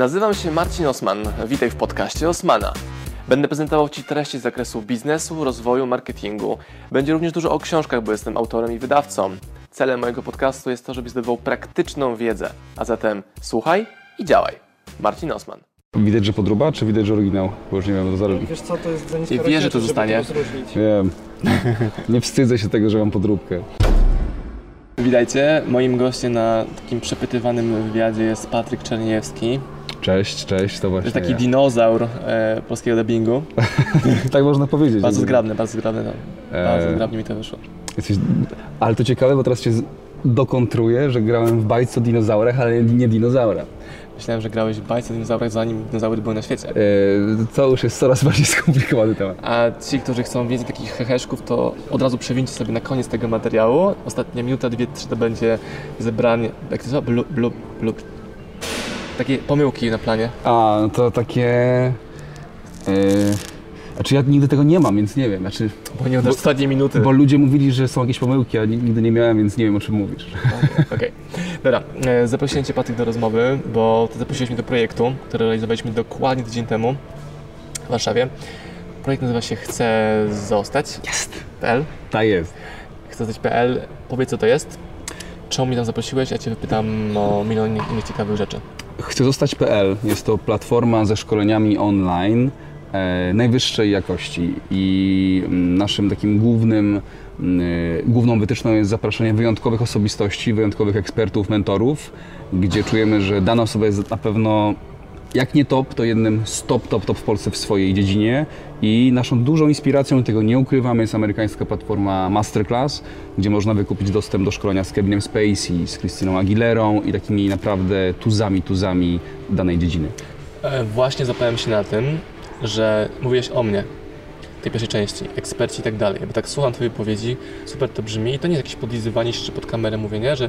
Nazywam się Marcin Osman. Witaj w podcaście Osmana. Będę prezentował Ci treści z zakresu biznesu, rozwoju, marketingu. Będzie również dużo o książkach, bo jestem autorem i wydawcą. Celem mojego podcastu jest to, żebyś zdobywał praktyczną wiedzę. A zatem słuchaj i działaj. Marcin Osman. Widać, że podróba, czy widać, że oryginał? Bo już nie wiem, to zależy. Wiesz co, to jest I wie, że to zostanie. Wiem. nie wstydzę się tego, że mam podróbkę. Witajcie. Moim gościem na takim przepytywanym wywiadzie jest Patryk Czerniewski. Cześć, cześć, to To właśnie jest taki ja. dinozaur e, polskiego dubbingu. Tak można powiedzieć. Bardzo zgrabny, bardzo zgrabny. No. Eee. Bardzo zgrabnie mi to wyszło. Jesteś... Ale to ciekawe, bo teraz cię dokontruję, że grałem w bajce o dinozaurach, ale nie dinozaura. Myślałem, że grałeś w bajce o dinozaurach zanim dinozaury były na świecie. E, to już jest coraz bardziej skomplikowany temat. A ci, którzy chcą więcej takich heheszków, to od razu przewincie sobie na koniec tego materiału. Ostatnia minuta, dwie, trzy to będzie zebranie, jak to nazywa? Blub, blub, blub. Takie pomyłki na planie. A, no to takie... E... Znaczy ja nigdy tego nie mam, więc nie wiem. Znaczy, Bo nie oddasz ostatniej minuty. bo ludzie mówili, że są jakieś pomyłki, a nigdy nie miałem, więc nie wiem o czym mówisz. Okej. Dobra, e, zaprosiłem Cię Patryk do rozmowy, bo Ty zaprosiłeś mnie do projektu, który realizowaliśmy dokładnie tydzień temu w Warszawie. Projekt nazywa się Chcę zostać. Jest. PL. Tak jest. Chcę zostać PL. Powiedz co to jest. Czemu mnie tam zaprosiłeś? Ja Cię wypytam o milion innych ciekawych rzeczy. Chcę zostać.pl jest to platforma ze szkoleniami online e, najwyższej jakości i mm, naszym takim głównym, mm, e, główną wytyczną jest zapraszanie wyjątkowych osobistości, wyjątkowych ekspertów, mentorów, gdzie czujemy, że dana osoba jest na pewno jak nie top, to jednym z top, top, top w Polsce w swojej dziedzinie i naszą dużą inspiracją, tego nie ukrywamy, jest amerykańska platforma Masterclass, gdzie można wykupić dostęp do szkolenia z Kevinem Spacey, z Christiną Aguilerą i takimi naprawdę tuzami, tuzami danej dziedziny. E, Właśnie zapałem się na tym, że mówiłeś o mnie, tej pierwszej części, eksperci i tak dalej. Bo tak słucham Twojej wypowiedzi, super to brzmi i to nie jest jakieś podlizywanie się czy pod kamerę mówienie, że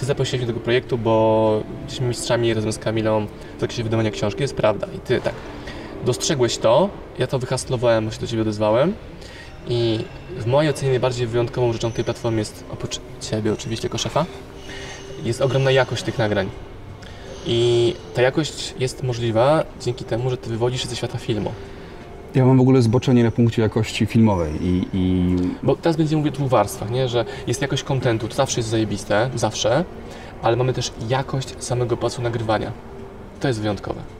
Ty zaprosiłeś mnie do tego projektu, bo jesteśmy mistrzami razem z Kamilą w zakresie wydawania książki, jest prawda. I Ty tak, dostrzegłeś to, ja to wyhaslowałem, się do Ciebie odezwałem i w mojej ocenie najbardziej wyjątkową rzeczą tej platformy jest, oprócz Ciebie oczywiście jako szefa, jest ogromna jakość tych nagrań. I ta jakość jest możliwa dzięki temu, że ty wywodzisz się ze świata filmu. Ja mam w ogóle zboczenie na punkcie jakości filmowej i, i Bo teraz będziemy mówić o dwóch warstwach, nie? że jest jakość kontentu, to zawsze jest zajebiste, zawsze, ale mamy też jakość samego procesu nagrywania. To jest wyjątkowe.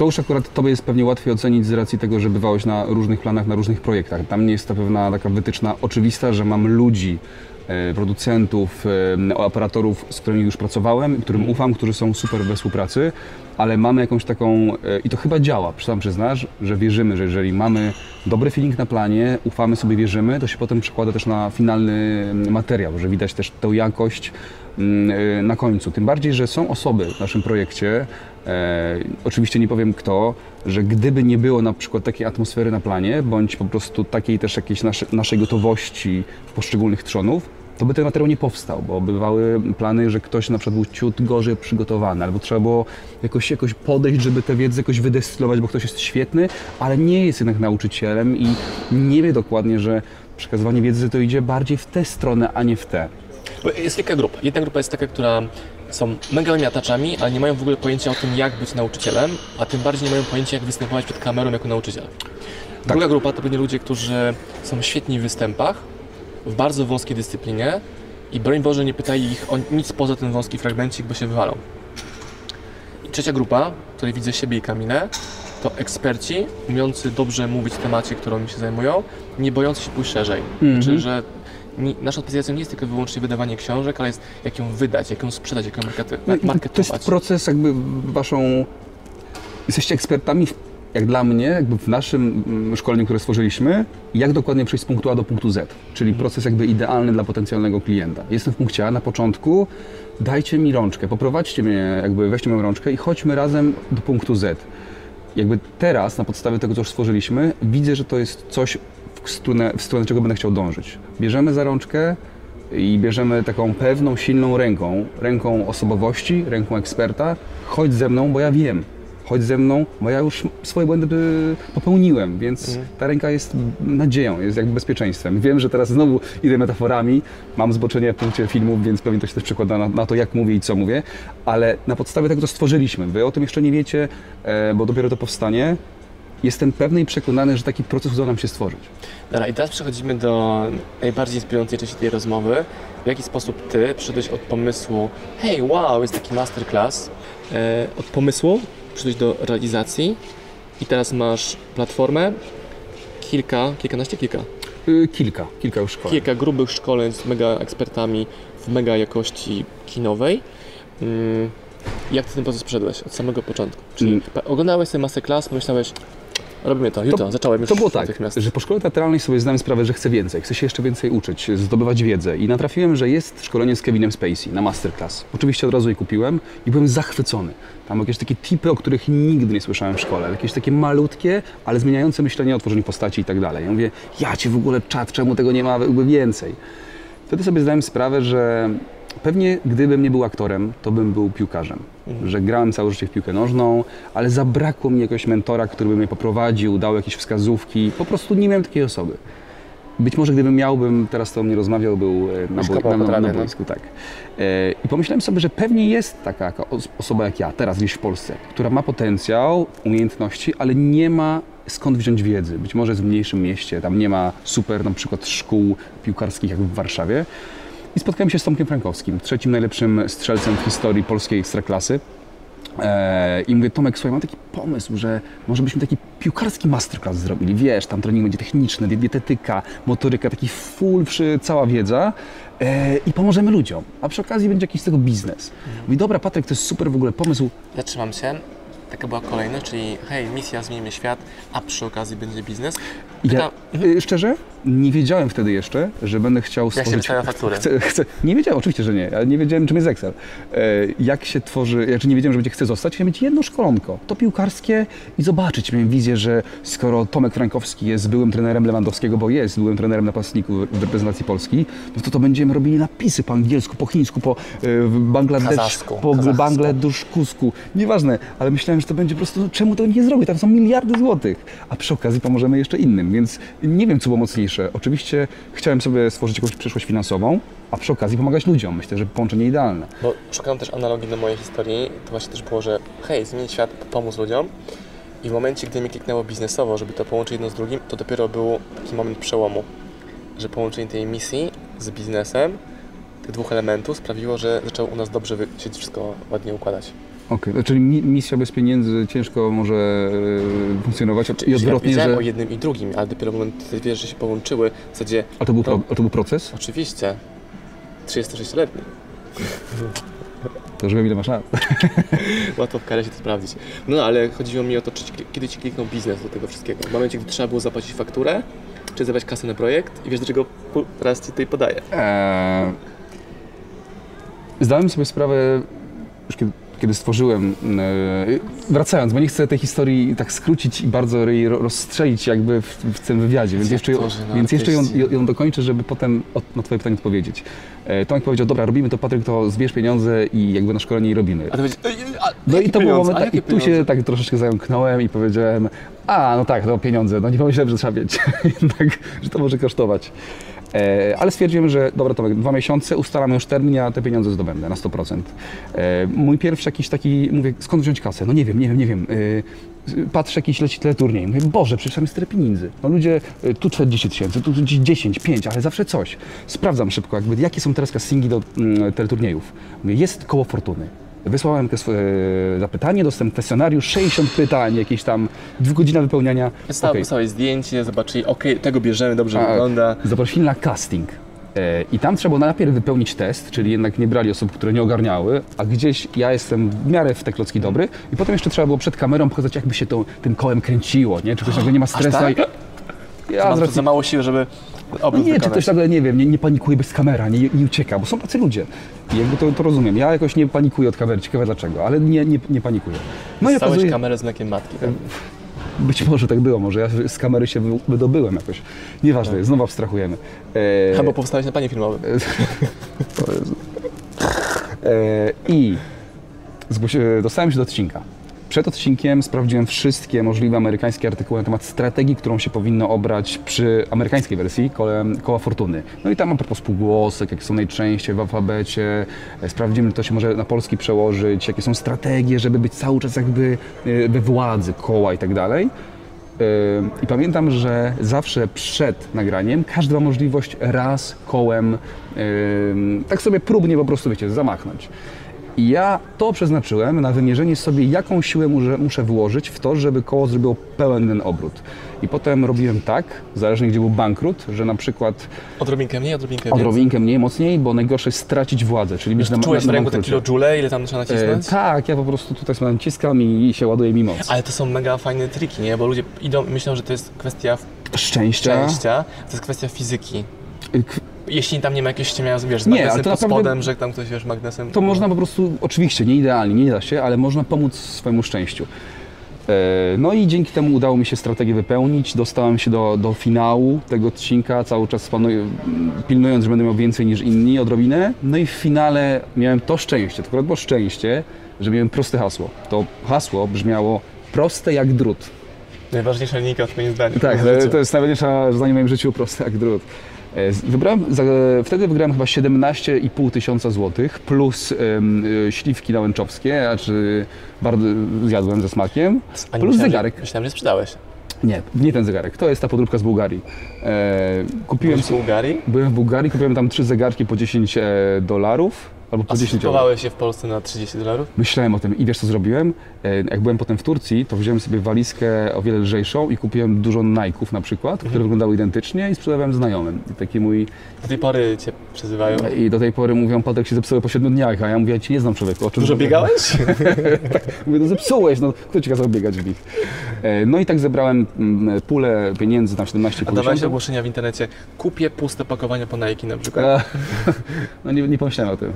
To już akurat Tobie jest pewnie łatwiej ocenić z racji tego, że bywałeś na różnych planach, na różnych projektach. Tam nie jest ta pewna taka wytyczna oczywista, że mam ludzi, e, producentów, e, operatorów, z którymi już pracowałem, którym ufam, którzy są super we współpracy, ale mamy jakąś taką, e, i to chyba działa, sam przyznasz, że wierzymy, że jeżeli mamy dobry feeling na planie, ufamy sobie, wierzymy, to się potem przekłada też na finalny mm, materiał, że widać też tę jakość mm, na końcu. Tym bardziej, że są osoby w naszym projekcie, e, oczywiście nie powiem kto, że gdyby nie było na przykład takiej atmosfery na planie, bądź po prostu takiej też jakiejś nasze, naszej gotowości poszczególnych trzonów, to by ten materiał nie powstał, bo bywały plany, że ktoś na przykład był ciut gorzej przygotowany, albo trzeba było jakoś, jakoś podejść, żeby tę wiedzę jakoś wydestylować, bo ktoś jest świetny, ale nie jest jednak nauczycielem i nie wie dokładnie, że przekazywanie wiedzy to idzie bardziej w tę stronę, a nie w tę. Jest kilka grup. Jedna grupa jest taka, która są mega miataczami, ale nie mają w ogóle pojęcia o tym, jak być nauczycielem, a tym bardziej nie mają pojęcia, jak występować przed kamerą jako nauczyciel. Druga grupa to pewnie ludzie, którzy są świetni w występach, w bardzo wąskiej dyscyplinie i broń Boże nie pytaj ich o nic poza ten wąski fragmencik, bo się wywalą. I trzecia grupa, w której widzę siebie i Kamilę, to eksperci, umiejący dobrze mówić w temacie, którą się zajmują, nie bojący się pójść szerzej. Znaczy, że naszą specjalizacją nie jest tylko wyłącznie wydawanie książek, ale jest jak ją wydać, jak ją sprzedać, jak ją No marketować. To jest proces jakby waszą... Jesteście ekspertami, w, jak dla mnie, jakby w naszym mm, szkoleniu, które stworzyliśmy, jak dokładnie przejść z punktu A do punktu Z. Czyli proces jakby idealny dla potencjalnego klienta. Jestem w punkcie A na początku, dajcie mi rączkę, poprowadźcie mnie, jakby weźcie moją rączkę i chodźmy razem do punktu Z. Jakby teraz, na podstawie tego, co już stworzyliśmy, widzę, że to jest coś, w stronę, w stronę czego będę chciał dążyć. Bierzemy za rączkę, i bierzemy taką pewną, silną ręką, ręką osobowości, ręką eksperta, chodź ze mną, bo ja wiem. chodź ze mną, bo ja już swoje błędy y, popełniłem, więc Mhm. ta ręka jest nadzieją, jest jakby bezpieczeństwem. Wiem, że teraz znowu idę metaforami, mam zboczenie w punkcie filmów, więc pewnie to się też przekłada na, na to, jak mówię i co mówię, ale na podstawie tego, co stworzyliśmy, wy o tym jeszcze nie wiecie, e, bo dopiero to powstanie, jestem pewny i przekonany, że taki proces uda nam się stworzyć. Dobra, i teraz przechodzimy do najbardziej inspirującej części tej rozmowy. W jaki sposób ty przyszedłeś od pomysłu, hej, wow, jest taki masterclass, e, od pomysłu przyszedłeś do realizacji i teraz masz platformę, kilka, kilkanaście, kilka, Y, kilka, kilka już szkoleń. kilka grubych szkoleń z mega ekspertami w mega jakości kinowej. Mm, Jak ty ten proces przeszedłeś od samego początku? Czyli Mm. oglądałeś sobie masterclass, pomyślałeś, robimy to, jutro, zacząłem już To było tak, że po szkole teatralnej sobie zdałem sprawę, że chcę więcej, chcę się jeszcze więcej uczyć, zdobywać wiedzę i natrafiłem, że jest szkolenie z Kevinem Spacey na masterclass. Oczywiście od razu je kupiłem i byłem zachwycony. Tam jakieś takie tipy, o których nigdy nie słyszałem w szkole, jakieś takie malutkie, ale zmieniające myślenie o tworzeniu postaci i tak dalej. Ja mówię, ja cię w ogóle czad, czemu tego nie ma jakby więcej? Wtedy sobie zdałem sprawę, że pewnie gdybym nie był aktorem, to bym był piłkarzem. Że grałem całe życie w piłkę nożną, ale zabrakło mi jakiegoś mentora, który by mnie poprowadził, dał jakieś wskazówki. Po prostu nie miałem takiej osoby. Być może gdybym miał, bym teraz to o mnie rozmawiał, był e, na, boi, na, na, na no. boisku, tak. E, I pomyślałem sobie, że pewnie jest taka os- osoba jak ja, teraz gdzieś w Polsce, która ma potencjał, umiejętności, ale nie ma skąd wziąć wiedzy. Być może jest w mniejszym mieście, tam nie ma super na przykład szkół piłkarskich jak w Warszawie. I spotkałem się z Tomkiem Frankowskim, trzecim najlepszym strzelcem w historii polskiej ekstraklasy. Eee, I mówię, Tomek, słuchaj, mam taki pomysł, że może byśmy taki piłkarski masterclass zrobili. Wiesz, tam trening będzie techniczny, die- dietetyka, motoryka, taki full, cała wiedza eee, i pomożemy ludziom. A przy okazji będzie jakiś z tego biznes. Mówi, dobra, Patryk, to jest super w ogóle pomysł. Zatrzymam się. Taka była kolejność, czyli hej, misja, zmienimy świat, a przy okazji będzie biznes. Ja, Pyta, y, szczerze, nie wiedziałem wtedy jeszcze, że będę chciał jak się stworzyć... wystawia fakturę? Chcę, chcę, nie wiedziałem, oczywiście, że nie, ale nie wiedziałem, czym jest Excel. E, jak się tworzy, znaczy nie wiedziałem, że będzie chcę zostać, chciałem mieć jedno szkolonko, to piłkarskie i zobaczyć. Miałem wizję, że skoro Tomek Frankowski jest byłym trenerem Lewandowskiego, bo jest byłym trenerem napastników w reprezentacji Polski, no to to będziemy robili napisy po angielsku, po chińsku, po e, Bangladesz, po kazachsku. Bangladuszkusku. Nieważne, ale myślałem, że to będzie po prostu, no, czemu to nie zrobić? Tam są miliardy złotych, a przy okazji pomożemy jeszcze innym, więc nie wiem, co było mocniejsze. Oczywiście chciałem sobie stworzyć jakąś przyszłość finansową, a przy okazji pomagać ludziom. Myślę, że połączenie idealne. Bo szukam też analogii do mojej historii. To właśnie też było, że hej, zmienić świat, pomóc ludziom. I w momencie, gdy mi kliknęło biznesowo, żeby to połączyć jedno z drugim, to dopiero był taki moment przełomu, że połączenie tej misji z biznesem, tych dwóch elementów sprawiło, że zaczęło u nas dobrze się wszystko ładnie układać. Okej, okay. czyli mi- misja bez pieniędzy ciężko może e, funkcjonować i ja odwrotnie, wiedziałem że... o jednym i drugim, ale dopiero w momencie, kiedy wiesz, że się połączyły, w zasadzie, A to był, pro, a to był proces? oczywiście, 36-letni, To już wiem, ile masz lat. łatwo w karę się to sprawdzić. No ale chodziło mi o to, czy kiedy ci kliknął biznes do tego wszystkiego. W momencie, gdy trzeba było zapłacić fakturę, czy zabrać kasę na projekt i wiesz, do czego teraz ci tutaj podaję. Eee, zdałem sobie sprawę, już kiedy, kiedy stworzyłem, e, wracając, bo nie chcę tej historii tak skrócić i bardzo jej ro- rozstrzelić jakby w, w tym wywiadzie, więc jeszcze, więc jeszcze ją, ją dokończę, żeby potem od, na twoje pytanie odpowiedzieć. E, Tomek powiedział, dobra, robimy to, Patryk, to zbierz pieniądze i jakby na szkolenie i robimy. A to będzie, ej, a, No i to był pieniądze? moment, A tak, i tu się tak troszeczkę zająknąłem i powiedziałem, a no tak, to pieniądze, no nie pomyślałem, że trzeba mieć, jednak, że to może kosztować. E, ale stwierdziłem, że dobra Tomek, dwa miesiące, ustalamy już termin, ja te pieniądze zdobędę na 100%. E, mój pierwszy jakiś taki, mówię, skąd wziąć kasę? No nie wiem, nie wiem, nie wiem. E, patrzę, jakiś leci teleturniej. Mówię, Boże, przecież tam jest tyle pieniędzy. No ludzie, e, tu 40 tysięcy, tu 10, 5, ale zawsze coś. Sprawdzam szybko, jakby, jakie są teraz castingi do mm, teleturniejów. Mówię, jest koło fortuny. Wysłałem te swoje zapytanie, dostęp kwestionariusz, 60 pytań, jakieś tam dwugodzina wypełniania. Wysłałeś Okej. wysłałeś zdjęcie, zobaczyli, okej, tego bierzemy, dobrze A, wygląda. Zaprosili na casting. E, I tam trzeba było najpierw wypełnić test, czyli jednak nie brali osób, które nie ogarniały, a gdzieś ja jestem w miarę w te klocki dobry i potem jeszcze trzeba było przed kamerą pokazać, jakby się to, tym kołem kręciło, nie? Czy ktoś nagle nie ma stresu. tak? Ja tu racji za mało siły, żeby no nie, czy ktoś nagle, nie wiem, nie, nie panikuje bez kamera, nie, nie ucieka, bo są tacy ludzie. I jakby to, to rozumiem. Ja jakoś nie panikuję od kamery, ciekawe dlaczego, ale nie, nie, nie panikuję. No i Stałeś okazuje, kamerę z mlekiem matki. tak? być może tak było, może ja z kamery się wy- wydobyłem jakoś. Nieważne, znowu abstrahujemy. E, Albo powstałeś na planie filmowym. E, I zgłosi- dostałem się do odcinka. Przed odcinkiem sprawdziłem wszystkie możliwe amerykańskie artykuły na temat strategii, którą się powinno obrać przy amerykańskiej wersji kołem, koła fortuny. No i tam a propos spółgłosek, jakie są najczęściej w alfabecie, e, sprawdzimy, to się może na polski przełożyć, jakie są strategie, żeby być cały czas jakby e, we władzy koła i tak dalej. Yy, I pamiętam, że zawsze przed nagraniem każdy ma możliwość raz kołem tak sobie próbnie po prostu, wiecie, zamachnąć. I ja to przeznaczyłem na wymierzenie sobie, jaką siłę muszę, włożyć w to, żeby koło zrobiło pełen ten obrót. I potem robiłem tak, zależnie gdzie był bankrut, że na przykład Odrobinkę mniej, odrobinkę więcej. odrobinkę mniej, mocniej, bo najgorsze jest stracić władzę, czyli być na, Czułeś na, na ręku te kilojoule, ile tam trzeba E, nacisnąć? tak, ja po prostu tutaj sobie naciskam i, i się ładuje mi moc. Ale to są mega fajne triki, nie? Bo ludzie idą i myślą, że to jest kwestia Szczęścia. szczęścia, to jest kwestia fizyki. Jeśli tam nie ma jakiegoś ściemia, wiesz, z Nie, magnesem pod naprawdę- spodem, że tam ktoś, wiesz, magnesem... To można po prostu, oczywiście nie idealnie, nie da się, ale można pomóc swojemu szczęściu. E, No i dzięki temu udało mi się strategię wypełnić. Dostałem się do, do finału tego odcinka, cały czas planuję, pilnując, że będę miał więcej niż inni, odrobinę. No i w finale miałem to szczęście, to akurat było szczęście, że miałem proste hasło. To hasło brzmiało proste jak drut. Najważniejsza linijka w twoim zdaniu. Tak, to, jest najważniejsze zdanie w moim życiu, proste jak drut. E, Wybrałem, za, wtedy wygrałem chyba 17,5 tysiąca złotych plus y, śliwki nałęczowskie, a czy bardzo zjadłem ze smakiem, A plus myślałem, zegarek. Że, myślałem, że sprzedałeś. Nie, nie ten zegarek, to jest ta podróbka z Bułgarii. E, kupiłem, Byłeś w Bułgarii? byłem w Bułgarii, kupiłem tam trzy zegarki po 10 e, dolarów, albo po A 10 euro. się w Polsce na 30 dolarów? Myślałem o tym i wiesz co zrobiłem? E, Jak byłem potem w Turcji, to wziąłem sobie walizkę o wiele lżejszą i kupiłem dużo Nike'ów na przykład, Mhm. które wyglądały identycznie i sprzedawałem znajomym. I taki mój... Do tej pory cię przezywają. I do tej pory mówią, Patryk się zepsuły po 7 dniach, a ja mówię, ja ci nie znam człowieku. O czym Dużo biegałeś? Mówię, no zepsułeś, no kto ci kazał biegać w nich? E, No i tak zebrałem mm, pulę pieniędzy na 17 A dawałeś ogłoszenia w internecie, kupię puste pakowania po Nike na przykład. No nie, nie pomyślałem o tym.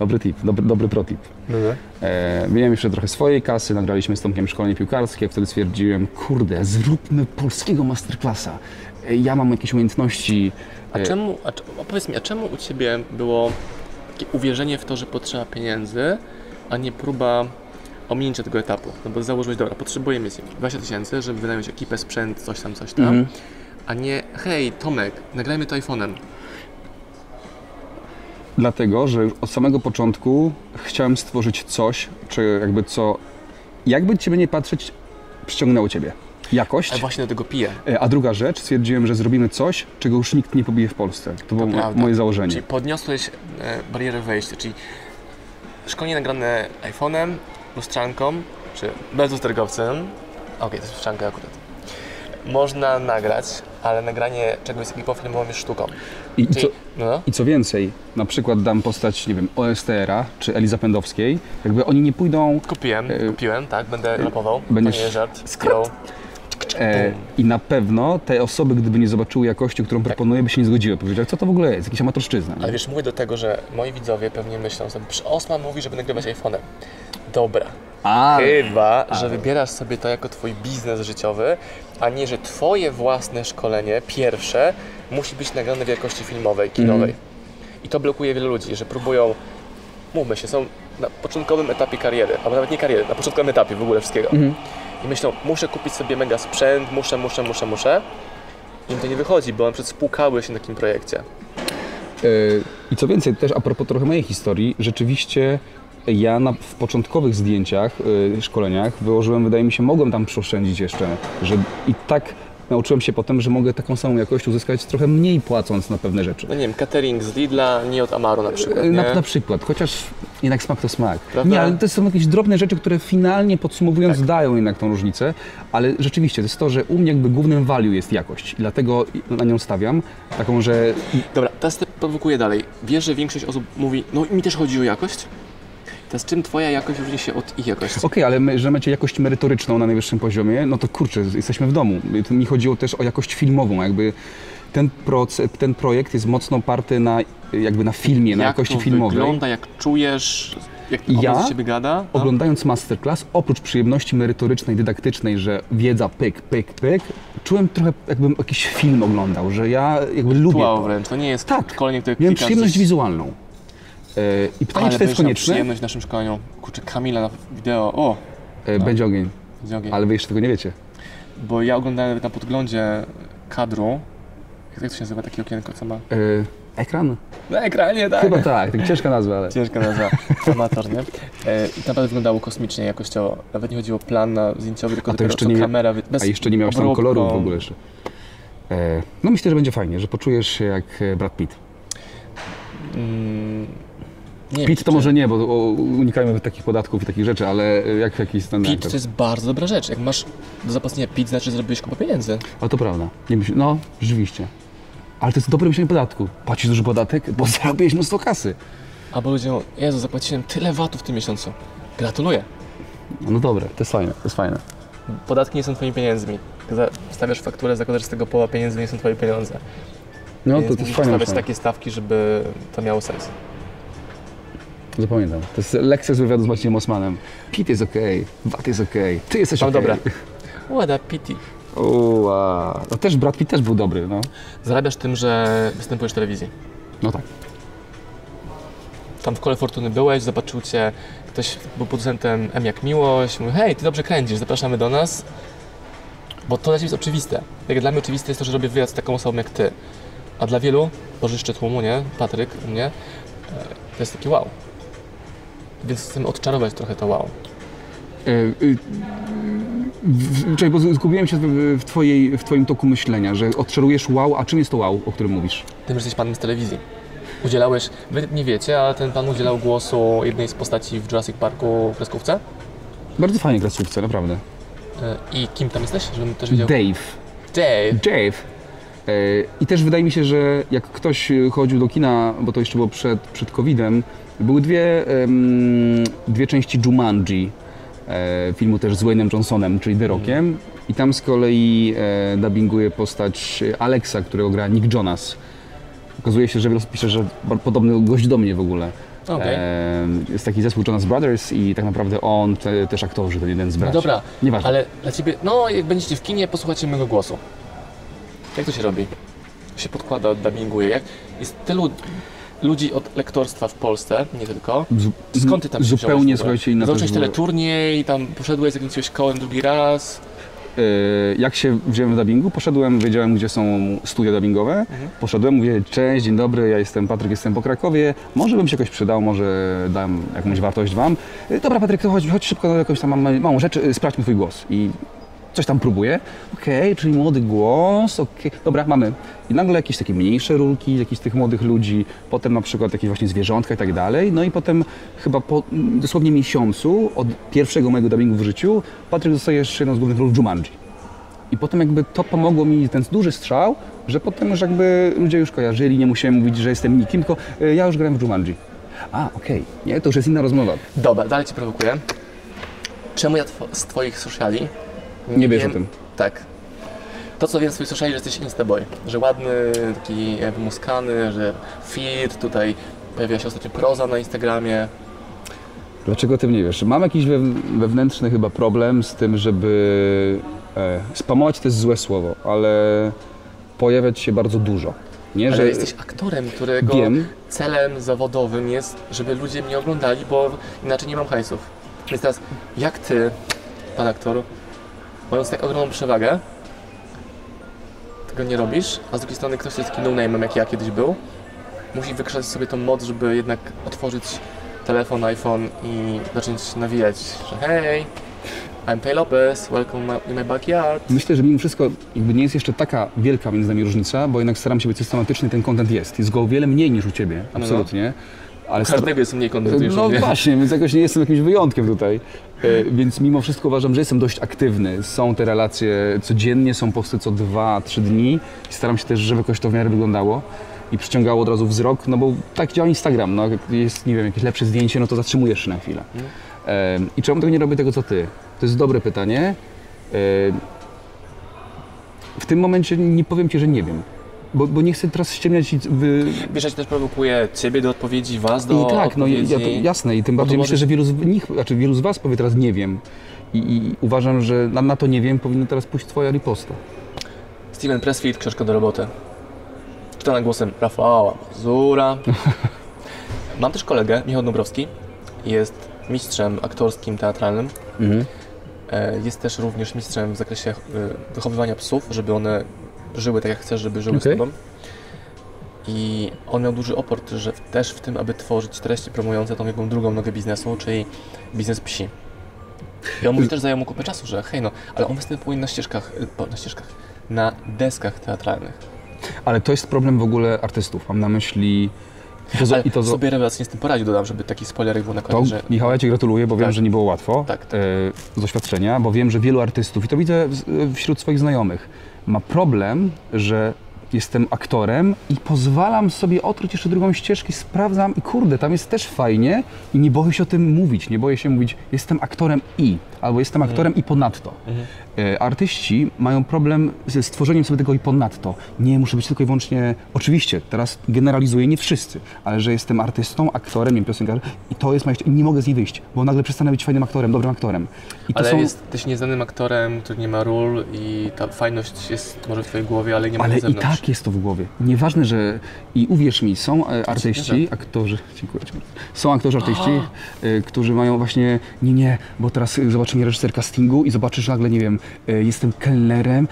Dobry tip, dobry, dobry pro tip. No, no. E, miałem jeszcze trochę swojej kasy, nagraliśmy z Tomkiem szkolenie piłkarskie, wtedy stwierdziłem, kurde, zróbmy polskiego masterclassa. E, ja mam jakieś umiejętności. A e, czemu, a, powiedz mi, a czemu u Ciebie było takie uwierzenie w to, że potrzeba pieniędzy, a nie próba ominięcia tego etapu? No bo założyłeś, dobra, potrzebuję mieć 20 tysięcy, żeby wynająć ekipę, sprzęt, coś tam, coś tam, Mhm. a nie, hej Tomek, nagrajmy to iPhone'em. Dlatego, że już od samego początku chciałem stworzyć coś, czy jakby co, jakby ciebie nie patrzeć, przyciągnęło ciebie. Jakość. Ale właśnie do tego piję. E, A druga rzecz, stwierdziłem, że zrobimy coś, czego już nikt nie pobije w Polsce. To było mo- prawda. moje założenie. Czyli podniosłeś e, barierę wejścia, czyli szkolenie nagrane iPhone'em, lustrzanką, czy bez lusterkowcem. Okej, to jest lustrzanka akurat. Można nagrać, ale nagranie czegoś z ekipą filmową jest sztuką. I, i, co, Czyli, no, I co więcej, na przykład dam postać, nie wiem, OSTR-a czy Eli Zapędowskiej, jakby oni nie pójdą kupiłem, E, kupiłem, tak, będę rapował. będziesz- To nie żart. E, i na pewno te osoby, gdyby nie zobaczyły jakości, którą proponuję, by się nie zgodziły. Powiedziały, co to w ogóle jest, jakiś amatorszczyzna. nie? Ale wiesz, mówię do tego, że moi widzowie pewnie myślą sobie, "Przecież Osman mówi, żeby nagrywać iPhone'em. Dobra, A, Chyba, że wybierasz sobie to jako twój biznes życiowy, a nie, że twoje własne szkolenie, pierwsze, musi być nagrane w jakości filmowej, kinowej. I to blokuje wielu ludzi, że próbują, mówmy się, są na początkowym etapie kariery, albo nawet nie kariery, na początkowym etapie w ogóle wszystkiego. I myślą, muszę kupić sobie mega sprzęt, muszę, muszę, muszę, muszę. Im to nie wychodzi, bo na przykład spłukały się na takim projekcie. e, I co więcej, też a propos trochę mojej historii, rzeczywiście ja na, w początkowych zdjęciach, e, szkoleniach wyłożyłem, wydaje mi się, mogłem tam przeoszczędzić jeszcze, że i tak nauczyłem się potem, że mogę taką samą jakość uzyskać trochę mniej płacąc na pewne rzeczy. No nie wiem, catering z Lidla, nie od Amaru na przykład, nie? Na, na przykład, chociaż jednak smak to smak. Prawda? Nie, ale to są jakieś drobne rzeczy, które finalnie podsumowując dają jednak tą różnicę, ale rzeczywiście to jest to, że u mnie jakby głównym value jest jakość i dlatego na nią stawiam, taką, że Dobra, teraz te prowokuje dalej. Wiesz, że większość osób mówi, no mi też chodzi o jakość? Teraz czym twoja jakość różni się od ich jakości? okej, ale my, że macie jakość merytoryczną na najwyższym poziomie, no to kurczę, jesteśmy w domu. To Mi chodziło też o jakość filmową, jakby ten, proce, ten projekt jest mocno oparty na jakby na filmie, na jak jakości to filmowej. wygląda, jak czujesz, jak Ja z ciebie gada? No. Oglądając masterclass, oprócz przyjemności merytorycznej, dydaktycznej, że wiedza pyk, pyk, pyk, czułem trochę jakbym jakiś film oglądał, że ja jakby lubię to. wręcz, to nie jest Tak. szkolenie, które Miałem przyjemność gdzieś- wizualną. E, I pytanie, Ale czy to jest konieczne? przyjemność w naszym szkoleniu. Kurczę, Kamila na wideo, o, E, Będzie ogień, Będzie ogień. ale wy jeszcze tego nie wiecie. Bo ja oglądałem na podglądzie kadru, jak to się nazywa takie okienko, co ma? E, Ekran? Na ekranie, tak. Chyba tak, tak ciężka nazwa, ale... Ciężka nazwa, amator, nie? I naprawdę wyglądało kosmicznie, jakościowo. Nawet nie chodziło o plan na zdjęciowy, tylko A to jeszcze nie kamera... Bez A jeszcze nie miałeś tam kolorów w ogóle jeszcze. No myślę, że będzie fajnie, że poczujesz się jak Brad Pitt. Mm, nie wiem, to czy- może nie, bo unikajmy takich podatków i takich rzeczy, ale jak jakiś standard. Pit to jest bardzo dobra rzecz. Jak masz do zapłacenia pit, znaczy że zrobiłeś kupę pieniędzy. Ale to prawda. Nie myśl... No, rzeczywiście. Ale to jest dobre myślenie podatku. Płacisz duży podatek, bo zarobiłeś mnóstwo kasy. Albo ludzie mówią, Jezu, zapłaciłem tyle watów w tym miesiącu. Gratuluję. No dobre, to jest fajne, to jest fajne. Podatki nie są twoimi pieniędzmi. Stawiasz fakturę, zakładasz z tego połowa pieniędzy, nie są twoje pieniądze. No Więc to, to jest musisz fajne. stawiać takie stawki, żeby to miało sens. Zapamiętam. To jest lekcja z wywiadu z Maciejem Osmanem. Pit jest okej, VAT jest okej, ty jesteś okej. dobra. Łada pity. Ua. No też Brad Pitt też był dobry, no. Zarabiasz tym, że występujesz w telewizji. No tak. Tam w Kole Fortuny byłeś, zobaczył cię, ktoś był producentem M jak Miłość, mówi, hej, ty dobrze kręcisz, zapraszamy do nas. Bo to dla ciebie jest oczywiste. Jak dla mnie oczywiste jest to, że robię wywiad z taką osobą jak ty. A dla wielu, Boże jeszcze tłumu, nie? Patryk, u mnie, e, to jest taki wow. Więc chcemy odczarować trochę to wow. E, y, w- Czekaj, bo zgubiłem się w, w, twojej, w twoim toku myślenia, że odczarujesz wow, a czym jest to wow, o którym mówisz? Tym, że jesteś panem z telewizji. Udzielałeś, wy nie wiecie, ale ten pan udzielał głosu jednej z postaci w Jurassic Parku w kreskówce. Bardzo fajnie kreskówce, naprawdę. E, I kim tam jesteś? Żebym też wiedział. Dave. Dave. Dave. E, I też wydaje mi się, że jak ktoś e, chodził do kina, bo to jeszcze było przed, przed COVID-em, były dwie, dwie części Jumanji, e, filmu też z Wayne'em Johnsonem, czyli The Rockiem. I tam z kolei dubbinguje postać Alexa, którego gra Nick Jonas. Okazuje się, że pisze, że podobny gość do mnie w ogóle. E, jest taki zespół Jonas Brothers i tak naprawdę on, te, też aktorzy, ten jeden z No braci. dobra, Nieważne. ale dla ciebie, no jak będziecie w kinie, posłuchajcie mojego głosu. Jak to się robi? Się podkłada, dubbinguje. Jak jest tylu ludzi od lektorstwa w Polsce, nie tylko. Skąd ty tam się Zupełnie, słuchajcie, inna Zacząłeś też była- teleturniej, tam poszedłeś, zakręciłeś kołem drugi raz. E, jak się wziąłem w dubbingu, poszedłem, wiedziałem gdzie są studia dubbingowe, Mhm. poszedłem, mówię cześć, dzień dobry, ja jestem Patryk, jestem po Krakowie, może bym się jakoś przydał, może dam jakąś wartość wam. E, Dobra Patryk, to chodź, chodź szybko jakąś tam mam małą rzecz, e, sprawdźmy twój głos. I coś tam próbuję, okej, czyli młody głos, okej, dobra, mamy. I nagle jakieś takie mniejsze rulki, jakichś tych młodych ludzi, potem na przykład jakieś właśnie zwierzątka i tak dalej, no i potem chyba po dosłownie miesiącu od pierwszego mojego dubbingu w życiu, Patryk dostajesz jedną z głównych ról Jumanji. I potem jakby to pomogło mi ten duży strzał, że potem już jakby ludzie już kojarzyli, nie musiałem mówić, że jestem nikim, tylko y, ja już grałem w Jumanji. A, okej, nie, to już jest inna rozmowa. Dobra, dalej cię prowokuję. Czemu ja two- z twoich sociali Nie wiesz wiem- o tym. Tak. To co twoich sociali, że jesteś instaboy. Że ładny, taki wymuskany, że fit, tutaj pojawia się ostatnio proza na Instagramie. Dlaczego o tym nie wiesz? Mam jakiś we, wewnętrzny chyba problem z tym, żeby e, spamować to jest złe słowo, ale pojawiać się bardzo dużo. Nie, Ale że jesteś aktorem, którego wiem, celem zawodowym jest, żeby ludzie mnie oglądali, bo inaczej nie mam hajsów. Więc teraz, jak ty, pan aktor, mając tak ogromną przewagę, tego nie robisz, a z drugiej strony ktoś, kto jest taki no-name'em, jak ja kiedyś był, musi wykrzesać sobie tą moc, żeby jednak otworzyć telefon, iPhone i zacząć nawijać, że hej, I'm Pay Lopez, welcome my- in my backyard. myślę, że mimo wszystko jakby nie jest jeszcze taka wielka między nami różnica, bo jednak staram się być systematyczny, ten content jest. Jest go o wiele mniej niż u Ciebie, absolutnie. Ale każdego jest mniej kontentu niż u No mnie. właśnie, więc jakoś nie jestem jakimś wyjątkiem tutaj. E, Więc mimo wszystko uważam, że jestem dość aktywny. Są te relacje codziennie, są posty co dwa, trzy dni. I staram się też, żeby jakoś to w miarę wyglądało i przyciągało od razu wzrok, no bo tak działa Instagram, no jak jest, nie wiem, jakieś lepsze zdjęcie, no to zatrzymujesz się na chwilę. E, I czemu tego nie robię tego, co ty? To jest dobre pytanie. E, W tym momencie nie powiem ci, że nie wiem. Bo, bo nie chcę teraz ściemniać i wy, Wiesz, ja też prowokuję ciebie do odpowiedzi, was do I tak, no i odpowiedzi. ja to, jasne i tym bardziej myślę, możesz- że wielu z nich, znaczy wielu z Was powie teraz nie wiem. I, i uważam, że na, na to nie wiem powinno teraz pójść Twoja riposta. Steven Pressfield, książka do roboty. Czytana głosem Rafała Mazura. Mam też kolegę, Michał Dąbrowski. Jest mistrzem aktorskim, teatralnym. E, Jest też również mistrzem w zakresie e, wychowywania psów, żeby one żyły tak jak chcesz, żeby żyły Okej. z tobą. I on miał duży opór że też w tym, aby tworzyć treści promujące tą jego drugą nogę biznesu, czyli biznes psi. I on mówi też zajął mu kupę czasu, że hej no, ale on występuje na ścieżkach, y, na ścieżkach, na deskach teatralnych. Ale to jest problem w ogóle artystów. Mam na myśli... I to, Ale i to zo- sobie rewelacyjnie z tym poradził, dodam, żeby taki spoilerek był na To, koniec, że Michał, ja Ci gratuluję, bo wiem, Tak. że nie było łatwo Tak, tak. e, z doświadczenia, bo wiem, że wielu artystów, i to widzę wśród swoich znajomych, ma problem, że jestem aktorem i pozwalam sobie odkryć jeszcze drugą ścieżkę, sprawdzam i kurde, tam jest też fajnie i nie boję się o tym mówić, nie boję się mówić, jestem aktorem i, albo jestem aktorem i ponadto. Mhm. E, Artyści mają problem ze stworzeniem sobie tego i ponadto. Nie, muszę być tylko i wyłącznie, oczywiście, teraz generalizuję, nie wszyscy, ale że jestem artystą, aktorem, nie piosenkarzem i to jest moja ścieżka i nie mogę z niej wyjść, bo nagle przestanę być fajnym aktorem, dobrym aktorem. I ale są, jesteś nieznanym aktorem, który nie ma ról i ta fajność jest może w twojej głowie, ale nie ma ale i zewnątrz. Tak jest to w głowie. Nieważne, że i uwierz mi, są e, artyści, zgadza. aktorzy, dziękuję Ci bardzo. Są aktorzy, artyści, e, którzy mają właśnie, nie, nie, bo teraz e, zobaczy mnie reżyser castingu i zobaczysz nagle, nie wiem, e, jestem kelnerem.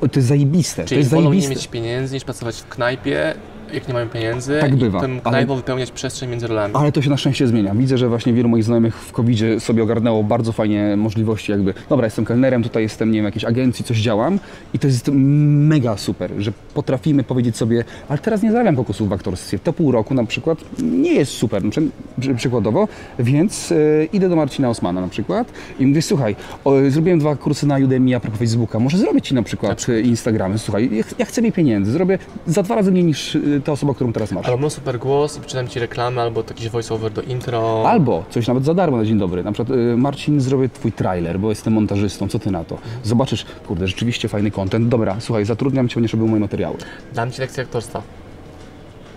O, To jest zajebiste, to Czyli jest wolą nie zajebiste. mieć pieniędzy niż pracować w knajpie, jak nie mają pieniędzy Tak bywa, tym ale- knajpą wypełniać przestrzeń między rolami. Ale to się na szczęście zmienia. Widzę, że właśnie wielu moich znajomych w covid sobie ogarnęło bardzo fajnie możliwości jakby, dobra, jestem kelnerem, tutaj jestem, nie wiem, jakiejś agencji, coś działam i to jest mega super, że potrafimy powiedzieć sobie, ale teraz nie zarabiam kokosów w aktorstwie. To pół roku na przykład nie jest super, na przy, przykładowo, więc e, idę do Marcina Osmana na przykład i mówię, słuchaj, o, zrobiłem dwa kursy na Udemy a propos Facebooka, może zrobię Ci na przykład e, Instagramy, słuchaj, ja, ja chcę mieć pieniędzy, zrobię za dwa razy mniej niż e, ta osoba, którą teraz masz. Albo mam super głos i przydam ci reklamę, albo jakiś voice-over do intro. Albo coś nawet za darmo na dzień dobry. Na przykład y, Marcin, zrobię twój trailer, bo jestem montażystą, co ty na to? Zobaczysz, kurde, rzeczywiście fajny content. Dobra, słuchaj, zatrudniam cię, będziesz robił moje materiały. Dam ci lekcję aktorstwa.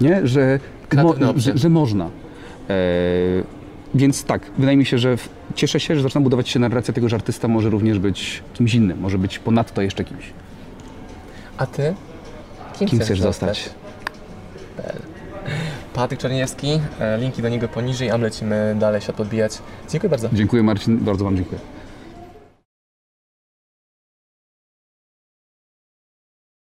Nie? Że, opcje. że, że można. E, więc tak, wydaje mi się, że w, cieszę się, że zaczyna budować się narracja tego, że artysta może również być kimś innym, może być ponadto jeszcze kimś. A ty? Kim, Kim chcesz zostać? Patryk Czerniewski, e, linki do niego poniżej, a my lecimy dalej się podbijać. Dziękuję bardzo. Dziękuję Marcin, bardzo Wam dziękuję.